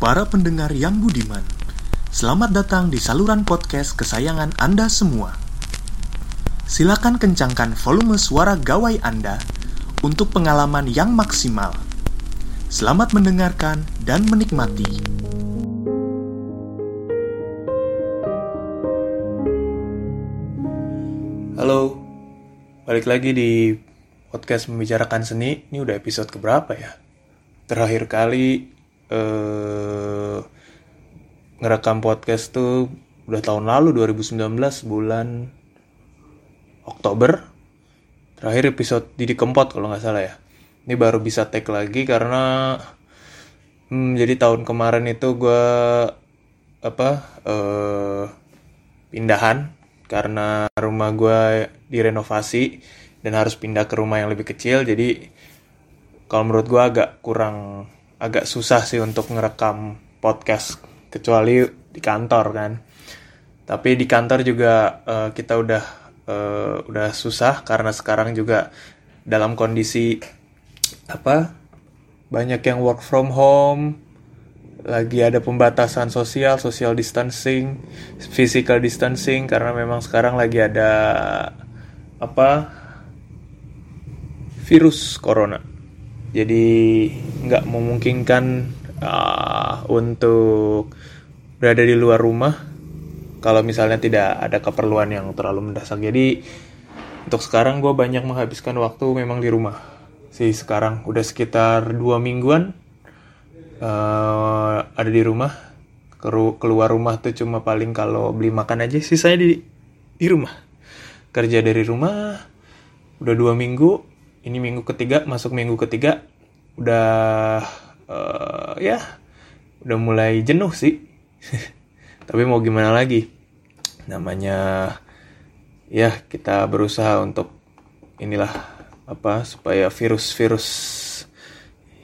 para pendengar yang budiman. Selamat datang di saluran podcast kesayangan Anda semua. Silakan kencangkan volume suara gawai Anda untuk pengalaman yang maksimal. Selamat mendengarkan dan menikmati. Halo, balik lagi di podcast membicarakan seni. Ini udah episode keberapa ya? Terakhir kali eh, ngerekam podcast tuh udah tahun lalu 2019 bulan Oktober. Terakhir episode Didi Kempot kalau nggak salah ya. Ini baru bisa take lagi karena hmm, jadi tahun kemarin itu gue apa eh, pindahan karena rumah gue direnovasi dan harus pindah ke rumah yang lebih kecil. Jadi kalau menurut gue agak kurang agak susah sih untuk ngerekam podcast kecuali di kantor kan. Tapi di kantor juga uh, kita udah uh, udah susah karena sekarang juga dalam kondisi apa banyak yang work from home lagi ada pembatasan sosial social distancing physical distancing karena memang sekarang lagi ada apa virus corona jadi nggak memungkinkan uh, untuk berada di luar rumah kalau misalnya tidak ada keperluan yang terlalu mendesak jadi untuk sekarang gue banyak menghabiskan waktu memang di rumah. Sih sekarang udah sekitar dua mingguan uh, ada di rumah. Keluar rumah tuh cuma paling kalau beli makan aja sih saya di di rumah. Kerja dari rumah udah dua minggu ini minggu ketiga masuk minggu ketiga udah uh, ya udah mulai jenuh sih. Tapi mau gimana lagi? Namanya ya kita berusaha untuk inilah apa supaya virus-virus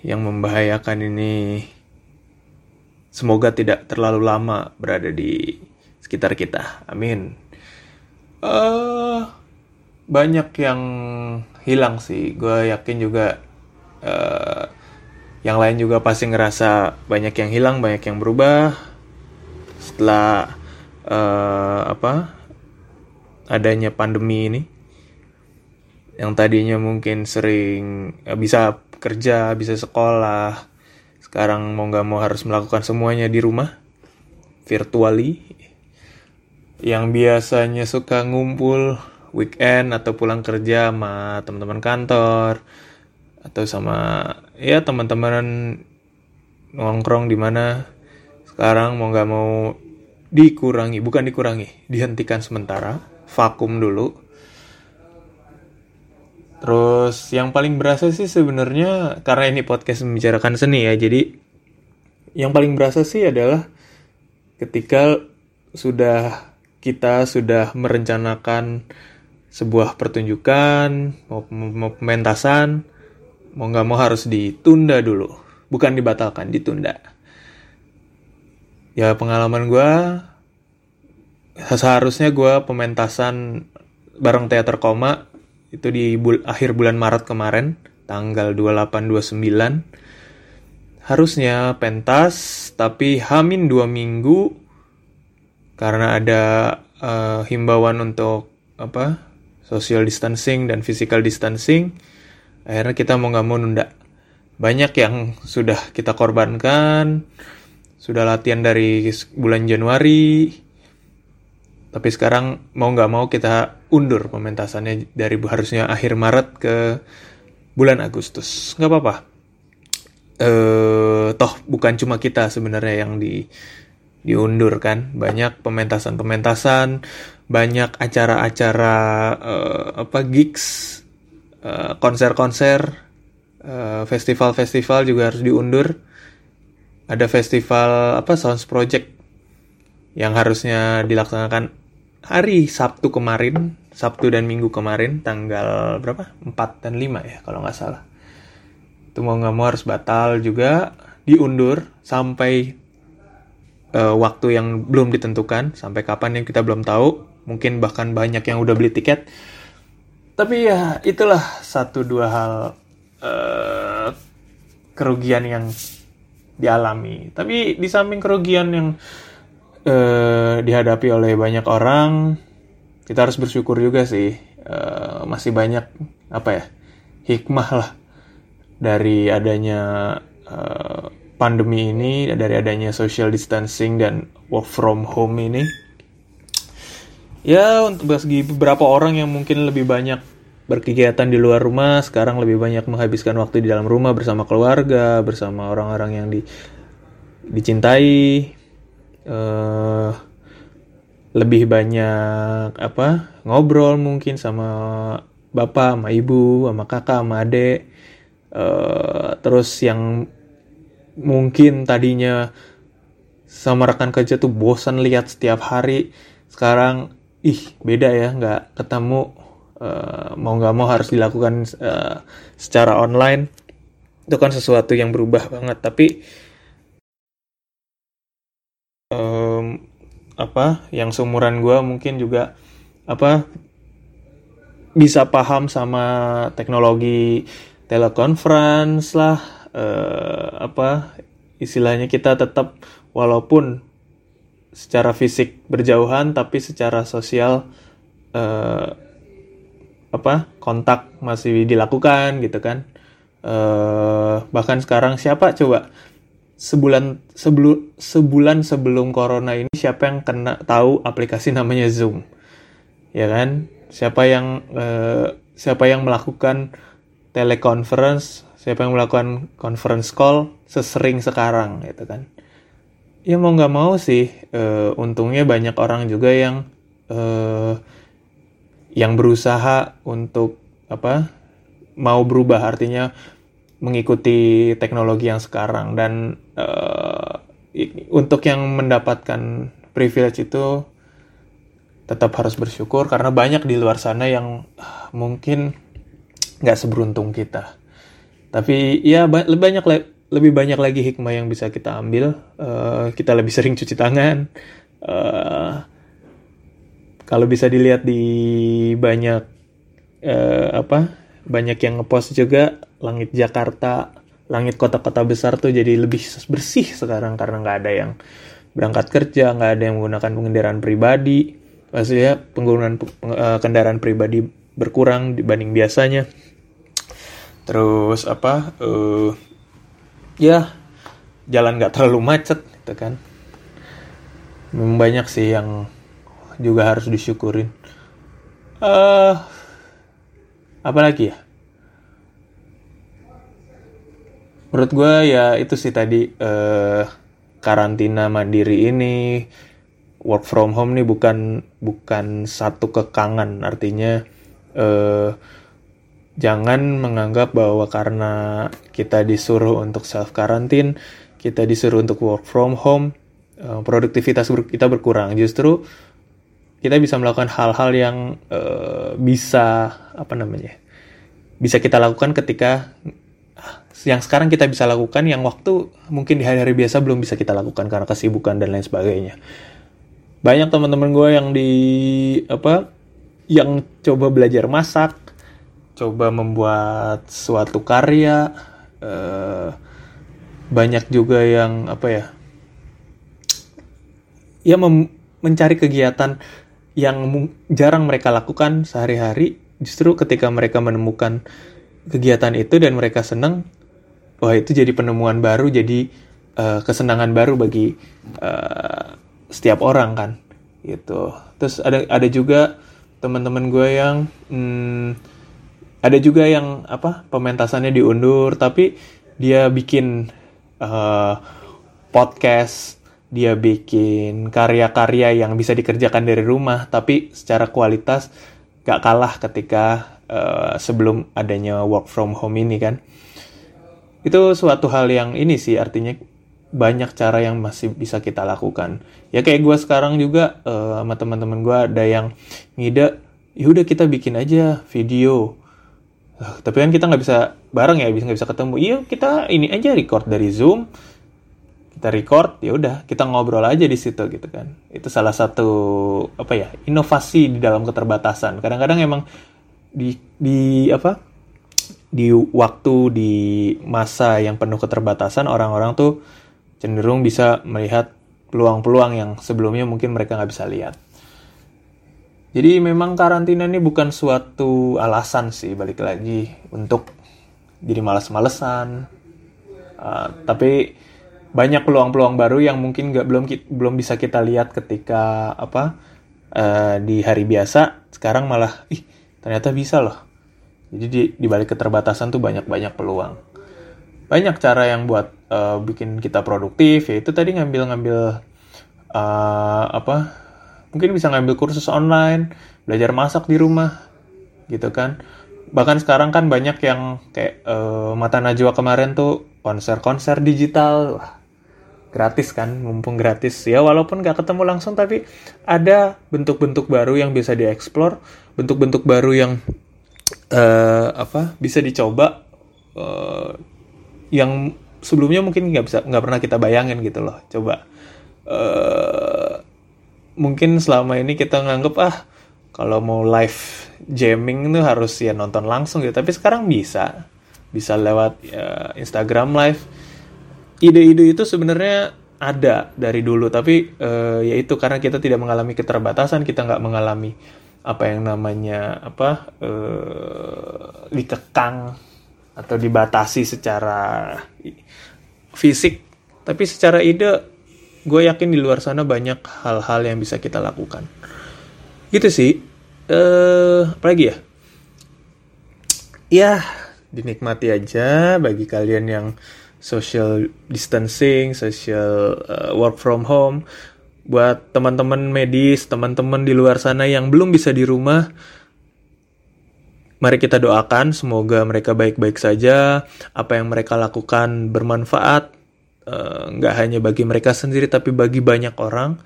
yang membahayakan ini semoga tidak terlalu lama berada di sekitar kita. Amin. Uh, banyak yang hilang sih. Gue yakin juga uh, yang lain juga pasti ngerasa banyak yang hilang banyak yang berubah. Setelah uh, apa adanya pandemi ini yang tadinya mungkin sering uh, bisa kerja bisa sekolah sekarang mau nggak mau harus melakukan semuanya di rumah virtually. Yang biasanya suka ngumpul weekend atau pulang kerja sama teman-teman kantor atau sama ya teman-teman nongkrong di mana. Sekarang mau nggak mau dikurangi bukan dikurangi dihentikan sementara vakum dulu. Terus yang paling berasa sih sebenarnya karena ini podcast membicarakan seni ya jadi yang paling berasa sih adalah ketika sudah kita sudah merencanakan sebuah pertunjukan mau, mau pementasan mau nggak mau harus ditunda dulu. Bukan dibatalkan ditunda. Ya pengalaman gue seharusnya gue pementasan bareng teater koma itu di bul akhir bulan Maret kemarin tanggal 28-29 harusnya pentas tapi hamin dua minggu karena ada uh, himbauan untuk apa social distancing dan physical distancing akhirnya kita mau nggak mau nunda. Banyak yang sudah kita korbankan sudah latihan dari bulan Januari tapi sekarang mau nggak mau kita undur pementasannya dari harusnya akhir Maret ke bulan Agustus. Nggak apa-apa. Eh toh bukan cuma kita sebenarnya yang di diundur kan. Banyak pementasan-pementasan banyak acara-acara uh, apa gigs uh, konser-konser uh, festival-festival juga harus diundur. Ada festival apa Sounds Project yang harusnya dilaksanakan hari Sabtu kemarin Sabtu dan Minggu kemarin tanggal berapa? 4 dan 5 ya kalau nggak salah. Itu mau nggak mau harus batal juga diundur sampai uh, waktu yang belum ditentukan sampai kapan yang kita belum tahu mungkin bahkan banyak yang udah beli tiket tapi ya itulah satu dua hal uh, kerugian yang dialami. Tapi di samping kerugian yang uh, dihadapi oleh banyak orang, kita harus bersyukur juga sih uh, masih banyak apa ya hikmah lah dari adanya uh, pandemi ini, dari adanya social distancing dan work from home ini. Ya untuk bagi beberapa orang yang mungkin lebih banyak berkegiatan di luar rumah, sekarang lebih banyak menghabiskan waktu di dalam rumah bersama keluarga, bersama orang-orang yang di, dicintai, uh, lebih banyak apa ngobrol mungkin sama bapak, sama ibu, sama kakak, sama adik, uh, terus yang mungkin tadinya sama rekan kerja tuh bosan lihat setiap hari, sekarang ih beda ya nggak ketemu uh, mau nggak mau harus dilakukan uh, secara online. Itu kan sesuatu yang berubah banget tapi um, apa yang seumuran gue mungkin juga apa bisa paham sama teknologi telekonferensi lah uh, apa istilahnya kita tetap walaupun secara fisik berjauhan tapi secara sosial uh, apa kontak masih dilakukan gitu kan. Uh, bahkan sekarang siapa coba? Sebulan sebelum sebulan sebelum corona ini siapa yang kena tahu aplikasi namanya Zoom? Ya kan? Siapa yang uh, siapa yang melakukan teleconference siapa yang melakukan conference call sesering sekarang gitu kan? Ya mau nggak mau sih uh, untungnya banyak orang juga yang uh, yang berusaha untuk apa mau berubah artinya mengikuti teknologi yang sekarang. Dan uh, untuk yang mendapatkan privilege itu tetap harus bersyukur karena banyak di luar sana yang uh, mungkin nggak seberuntung kita tapi ya lebih banyak lebih banyak lagi hikmah yang bisa kita ambil. Uh, kita lebih sering cuci tangan. Uh, kalau bisa dilihat di banyak uh, apa banyak yang ngepost juga langit Jakarta langit kota-kota besar tuh jadi lebih bersih sekarang karena nggak ada yang berangkat kerja nggak ada yang menggunakan kendaraan pribadi. Maksudnya penggunaan uh, kendaraan pribadi berkurang dibanding biasanya terus apa uh, ya jalan nggak terlalu macet gitu kan banyak sih yang juga harus disyukurin. Uh, apa lagi ya? Menurut gue ya itu sih tadi uh, karantina mandiri ini work from home nih bukan bukan satu kekangan artinya uh, jangan menganggap bahwa karena kita disuruh untuk self karantin kita disuruh untuk work from home produktivitas kita berkurang. Justru kita bisa melakukan hal-hal yang uh, bisa apa namanya bisa kita lakukan ketika yang sekarang kita bisa lakukan yang waktu mungkin di hari-hari biasa belum bisa kita lakukan karena kesibukan dan lain sebagainya. Banyak teman-teman gue yang di apa yang coba belajar masak coba membuat suatu karya uh, banyak juga yang apa ya ya mencari kegiatan yang jarang mereka lakukan sehari-hari. Justru ketika mereka menemukan kegiatan itu dan mereka senang wah itu jadi penemuan baru jadi uh, kesenangan baru bagi uh, setiap orang kan gitu. Terus ada ada juga teman-teman gue yang hmm, ada juga yang apa pementasannya diundur tapi dia bikin uh, podcast dia bikin karya-karya yang bisa dikerjakan dari rumah tapi secara kualitas gak kalah ketika uh, sebelum adanya work from home ini kan. Itu suatu hal yang ini sih artinya banyak cara yang masih bisa kita lakukan. Ya kayak gue sekarang juga uh, sama teman-teman gue ada yang ngide yaudah kita bikin aja video tapi kan kita nggak bisa bareng ya bisa nggak bisa ketemu. Iya kita ini aja record dari zoom. Kita record ya udah kita ngobrol aja di situ gitu kan. Itu salah satu apa ya inovasi di dalam keterbatasan. Kadang-kadang emang di di apa di waktu di masa yang penuh keterbatasan orang-orang tuh cenderung bisa melihat peluang-peluang yang sebelumnya mungkin mereka nggak bisa lihat. Jadi memang karantina ini bukan suatu alasan sih balik lagi untuk jadi malas-malesan. Uh, tapi banyak peluang-peluang baru yang mungkin nggak belum belum bisa kita lihat ketika apa uh, di hari biasa. Sekarang malah, ih ternyata bisa loh. Jadi di, di balik keterbatasan tuh banyak-banyak peluang. Banyak cara yang buat uh, bikin kita produktif, yaitu tadi ngambil-ngambil uh, apa mungkin bisa ngambil kursus online, belajar masak di rumah, gitu kan. Bahkan sekarang kan banyak yang kayak uh, Mata Najwa kemarin tuh konser-konser digital, Wah, gratis kan, mumpung gratis. Ya walaupun nggak ketemu langsung, tapi ada bentuk-bentuk baru yang bisa dieksplor, bentuk-bentuk baru yang uh, apa bisa dicoba, uh, yang sebelumnya mungkin nggak bisa nggak pernah kita bayangin gitu loh. Coba mungkin selama ini kita nganggep ah kalau mau live jamming itu harus ya nonton langsung gitu. Tapi sekarang bisa bisa lewat ya, Instagram live. Ide-ide itu sebenarnya ada dari dulu tapi uh, ya itu karena kita tidak mengalami keterbatasan kita nggak mengalami apa yang namanya apa uh, dikekang atau dibatasi secara fisik. Tapi secara ide gue yakin di luar sana banyak hal-hal yang bisa kita lakukan. Gitu sih. Eh apa lagi ya? Ya dinikmati aja bagi kalian yang social distancing social uh, work from home. Buat teman-teman medis teman-teman di luar sana yang belum bisa di rumah Mari kita doakan semoga mereka baik-baik saja, apa yang mereka lakukan bermanfaat nggak uh, hanya bagi mereka sendiri tapi bagi banyak orang.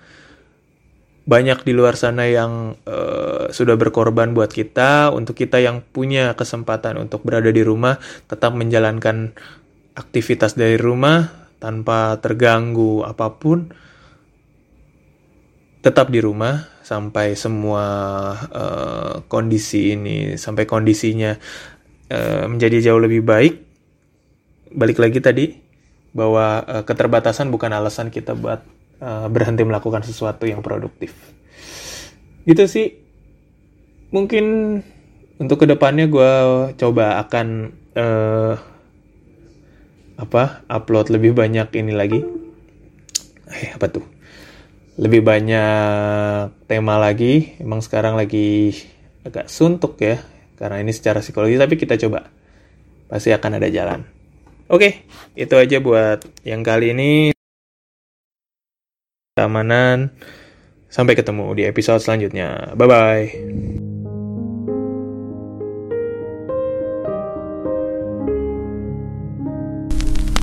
Banyak di luar sana yang uh, sudah berkorban buat kita untuk kita yang punya kesempatan untuk berada di rumah tetap menjalankan aktivitas dari rumah tanpa terganggu apa pun. Tetap di rumah sampai semua uh, kondisi ini sampai kondisinya uh, menjadi jauh lebih baik. Balik lagi tadi bahwa uh, keterbatasan bukan alasan kita buat uh, berhenti melakukan sesuatu yang produktif. Gitu sih. Mungkin untuk ke depannya gue coba akan uh, apa upload lebih banyak ini lagi. Eh apa tuh? Lebih banyak tema lagi. Emang sekarang lagi agak suntuk ya karena ini secara psikologi tapi kita coba pasti akan ada jalan. Oke, itu aja buat yang kali ini. Keamanan. Sampai ketemu di episode selanjutnya. Bye-bye.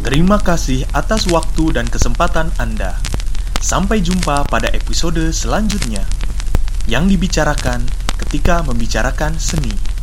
Terima kasih atas waktu dan kesempatan Anda. Sampai jumpa pada episode selanjutnya yang dibicarakan ketika membicarakan seni.